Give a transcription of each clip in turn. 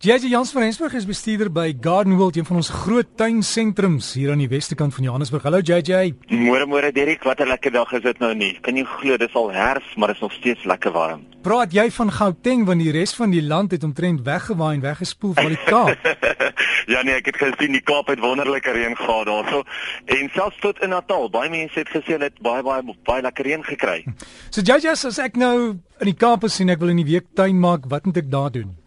JJ Jans van Rensburg is bestuurder by Garden World, een van ons groot tuinsentrums hier aan die weste kant van Johannesburg. Hallo JJ. Môre môre Derek, wat 'n lekker dag is dit nou nie. Kan jy glo dis al herfs, maar dit is nog steeds lekker warm. Praat jy van Gauteng want die res van die land het omtrent weggewaai en weggespoel van die Kaap. ja nee, ek het gesien die Kaap het wonderlike reën gehad daarso. En selfs tot in Natal, baie mense het gesê hulle het baie baie baie lekker reën gekry. So JJ, as ek nou in die Kaap is en ek wil in die week tuin maak, wat moet ek daar doen?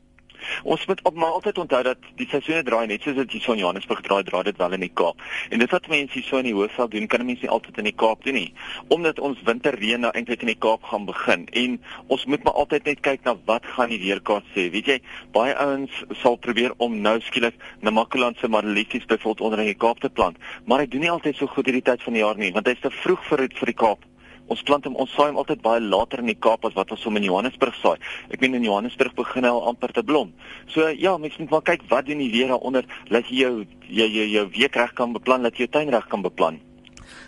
Ons moet op maar altyd onthou dat die seisoene draai net soos dit hier van Johannesburg draai, draai dit wel in die Kaap. En dit wat mense hier so in die Hoofveld doen, kan mense nie altyd in die Kaap doen nie. Omdat ons winterreën nou eintlik in die Kaap gaan begin en ons moet maar altyd net kyk na wat gaan die weerkaart sê. Weet jy, baie ouens sal probeer om nou skielik Namakoland se Marelies byvoorbeeld onder in die Kaap te plant, maar hy doen nie altyd so goed hierdie tyd van die jaar nie, want hy's te vroeg vir vir die Kaap ons plant hom ons saai hom altyd baie later in die Kaap as wat ons hom in Johannesburg saai. Ek meen in Johannesburg begin hy al amper te blom. So ja, mens moet maar kyk wat doen die weer daaronder dat jy jou jy jou, jou week reg kan beplan, dat jy jou tuin reg kan beplan.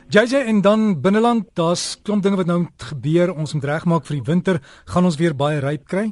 JJ en dan binneland, daar's klomp dinge wat nou gebeur. Ons moet regmaak vir die winter. Gaan ons weer baie ryp kry?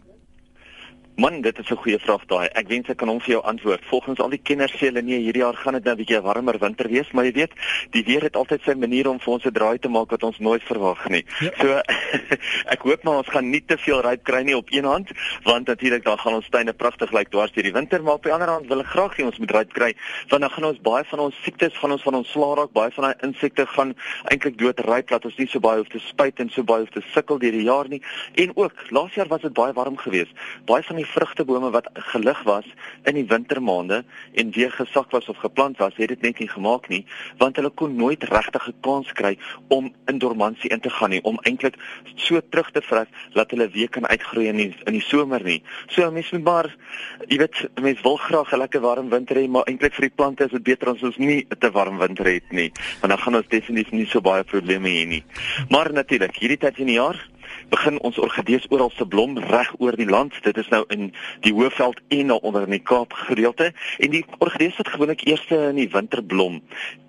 Man, dit is 'n goeie vraag daai. Ek wens ek kan hom vir jou antwoord. Volgens al die kenners sê hulle nee, hierdie jaar gaan dit nou 'n bietjie warmer winter wees, maar jy weet, die weer het altyd sy manier om vir ons 'n draai te maak wat ons nooit verwag nie. Ja. So ek hoop maar ons gaan nie te veel ryp kry nie op een hand, want natuurlik dan gaan ons tuine pragtig lyk dwars deur die winter, maar op die ander hand wil ek graag hê ons moet ryp kry, want dan gaan ons baie van ons siektes van ons van ons slaaraak, baie van daai insekte gaan eintlik dood ryp dat ons nie so baie hoef te spuit en so baie hoef te sukkel deur die jaar nie. En ook, laas jaar was dit baie warm geweest. Baie van die vrugtebome wat gelig was in die wintermaande en weer gesak was of geplant was, het dit net nie gemaak nie, want hulle kon nooit regtig 'n kans kry om in dormansie in te gaan nie, om eintlik so terug te vrek dat hulle weer kan uitgroei in die, in die somer nie. So mense moet maar jy weet, mense wil graag 'n lekker warm winter hê, maar eintlik vir die plante is dit beter as ons nie 'n te warm winter het nie, want dan gaan ons definitief nie so baie probleme hê nie. Maar natuurlik, hierdie tyd van die jaar begin ons orgidees oral se blom reg oor die land. Dit is nou in die Hoëveld en nou onder in die Kaap gedeelte en die orgidees wat gewoonlik eers in die winter blom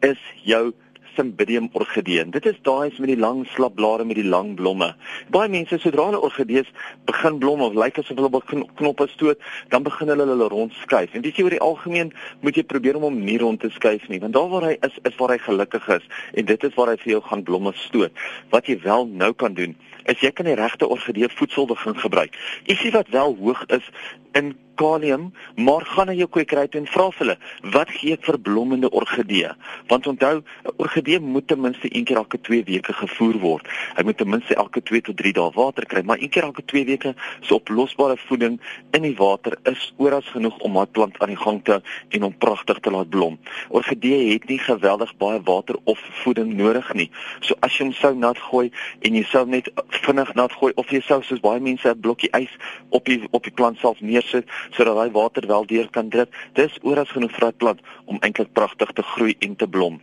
is jou Cymbidium orchidee. Dit is daai met die lang slap blare met die lang blomme. Baie mense sodra hulle orgidees begin blom of lyk asof hulle begin knoppe stoot, dan begin hulle hulle rond skuif. En weet jy oor die algemeen moet jy probeer om hom nie rond te skuif nie, want daar waar hy is, is waar hy gelukkig is en dit is waar hy vir jou gaan blomme stoot. Wat jy wel nou kan doen, is jy kan die regte orgidee voedsel begin gebruik. Ietsie wat wel hoog is in kalium, maar gaan na jou kwekery toe en vra vir hulle, wat gee ek vir blommende orgidee? Want onthou, 'n orgidee moet ten minste een keer elke 2 weke gevoer word. Hy moet ten minste elke 2 tot 3 dae water kry, maar een keer elke 2 weke se oplosbare voeding in die water is oras genoeg om daai plant aan die gang te en hom pragtig te laat blom. Orgidee het nie geweldig baie water of voeding nodig nie. So as jy hom sou nat gooi en jy sou net vinnig nat gooi of jy sou soos baie mense 'n blokkie ys op die op die plant self neersit, sodat hy water wel deur kan drip. Dis oras genoeg vir 'n plant om eintlik pragtig te groei en te blom.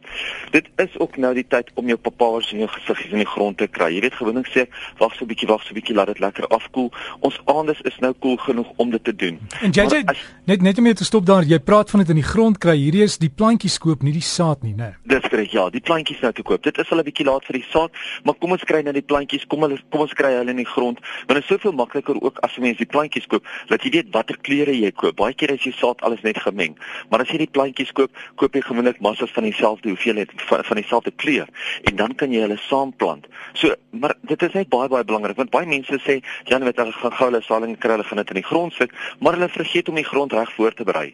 Dit is ook nou die tyd om jou papaars en jou gesiggies in die grond te kry. Jy weet gewoonlik sê wag so 'n bietjie, wag so 'n bietjie, laat dit lekker afkoel. Ons aandes is nou koel genoeg om dit te doen. En JJ, as, net net om jou te stop daar, jy praat van dit in die grond kry. Hierdie is die plantjies koop, nie die saad nie, né? Dis reg, ja, die plantjies nou te koop. Dit is al 'n bietjie laat vir die saad, maar kom ons kry nou die plantjies, kom hulle kom ons kry hulle in die grond. Want dit is soveel makliker ook as jy mens die plantjies koop, dat jy weet watter kleure jy koop. Baie keer is jy saad alles net gemeng. Maar as jy die plantjies koop, koop jy gewoonlik massas van dieselfde hoeveelheid van, van dieselfde kleur en dan kan jy hulle saamplant. So, maar dit is net baie baie belangrik want baie mense sê Jan weet hulle gaan gou hulle saling kry, hulle gaan dit in die grond sit, maar hulle vergeet om die grond reg voor te berei.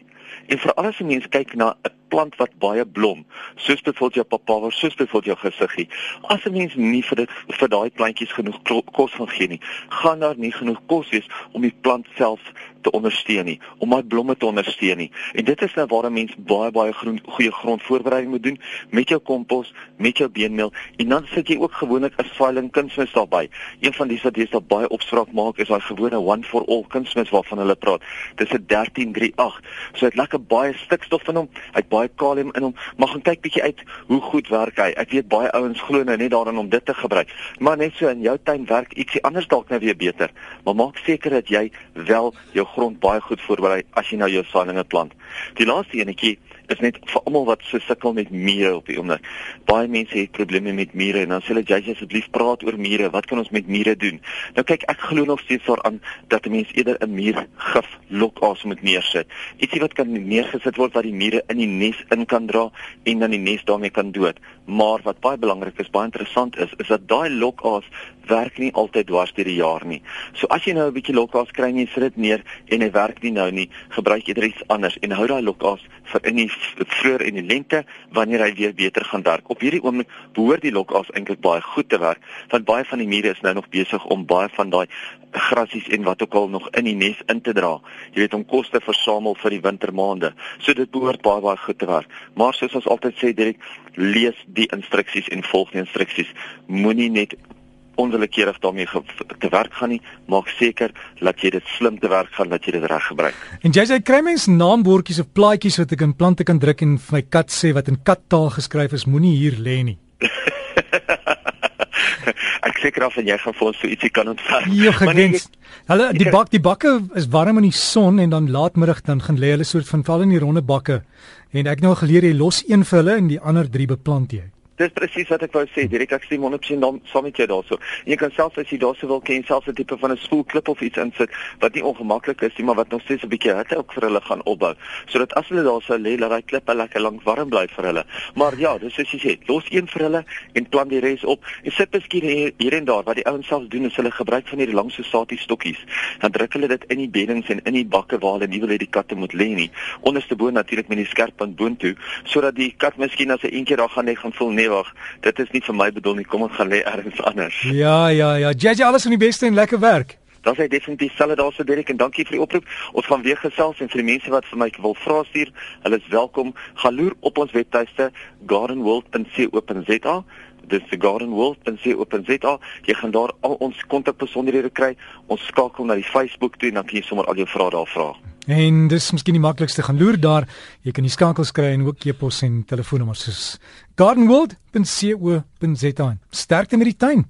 En vir alles as mense kyk na 'n plant wat baie blom, soos byvoorbeeld jou papaver, soos byvoorbeeld jou gesiggie. As 'n mens nie vir dit vir daai plantjies genoeg kos gaan gee nie, gaan daar nie genoeg kos wees om die plant self te ondersteun nie, om my blomme te ondersteun nie. En dit is nou waar 'n mens baie baie groen goeie grondvoorbereiding moet doen met jou kompos, met jou beenmeel en dan sit jy ook gewoonlik 'n filing kunsmis daarbey. Een van die wat jy daar baie opspraak maak is daai gewone one for all kunsmis waarvan hulle praat. Dis 'n 1338. So dit lekker baie stikstof in hom, hy het baie kalium in hom. Maar gaan kyk bietjie uit hoe goed werk hy. Ek weet baie ouens glo nou net daarin om dit te gebruik. Maar net so in jou tuin werk ietsie anders dalk nou weer beter. Maar maak seker dat jy wel jou grond baie goed voorberei as jy nou jou saailinge plant. Die laaste enetjie is net vir almal wat so sukkel met mure op die oomblik. Baie mense het probleme met mure en dan sê hulle jy asseblief praat oor mure. Wat kan ons met mure doen? Nou kyk, ek glo nog steeds daaraan dat 'n mens eerder 'n muur gif lokaas moet neersit. Ietsie wat kan neergesit word wat die mure in die nes in kan dra en dan die nes daarmee kan dood. Maar wat baie belangrik is, baie interessant is, is dat daai lokaas werk nie altyd dwars deur die jaar nie. So as jy nou 'n bietjie lokaas kry en jy sit dit neer en hy werk nie nou nie, gebruik eerder iets anders en hou daai lokaas vir in die vroeër en die lente wanneer hy weer beter gaan werk. Op hierdie oomblik behoort die lokaas eintlik baie goed te werk want baie van die mure is nou nog besig om baie van daai grasies en wat ook al nog in die nes in te dra. Jy weet om kos te versamel vir die wintermaande. So dit behoort baie baie goed te werk. Maar soos ons altyd sê, direk lees die instruksies en volg die instruksies. Moenie net onwillekeurig daarmee te werk gaan nie, maak seker dat jy dit slim te werk gaan dat jy dit reg gebruik. En jy sê kry mens naambordjies of plaatjies wat ek in plante kan druk en vir my kat sê wat in kattaal geskryf is, moenie hier lê nie. ek seker af en jy gaan vir ons so ietsie kan ontvang. Ja, gewens. Hulle die bak die bakke is warm in die son en dan laatmiddag dan gaan lê hulle soort van val in die ronde bakke. En ek nou geleer jy los een vir hulle en die ander drie beplant jy. Dis presies wat ek wou sê. Direk ek stem 100% dan saam met jou daarso. En jy kan selfs as jy daarso wil ken selfs 'n tipe van 'n spoelklip of iets insit wat nie ongemaklik is nie, maar wat nog steeds 'n bietjie hitte ook vir hulle gaan opbou. Sodat as hulle daarso lê, laat daai klippe lekker lank warm bly vir hulle. Maar ja, dis soos jy sê, los een vir hulle en plant die res op. En sit miskien hier, hier en daar wat die ouens self doen is hulle gebruik van hierdie lang so satie stokkies. Dan druk hulle dit in die beddings en in die bakke waar hulle nie wil hê die katte moet lê nie. Onderste bo natuurlik met die skerp punt boontoe sodat die kat miskien as hy een keer daar gaan net gaan voel nee wag, dit is nie vir my bedoel nie. Kom ons gaan lê ergens anders. Ja, ja, ja. JJ alles van die beste en lekker werk. Dan sê definitief selle daarso Derek en dankie vir die oproep. Ons gaan weer gesels en vir die mense wat vir my wil vra stuur, hulle is welkom. Gaan loer op ons webtuiste gardenworld.co.za. Dis die gardenworld.co.za. Jy gaan daar al ons kontakbesonderhede kry. Ons skakel na die Facebook toe en dan kan jy sommer al jou vrae daar vra. En dis miskien die maklikste gaan loer daar. Jy kan die skakels kry en ook e-pos en telefoonnommers soos gardenworld.co.za. Sterkte met die tuin.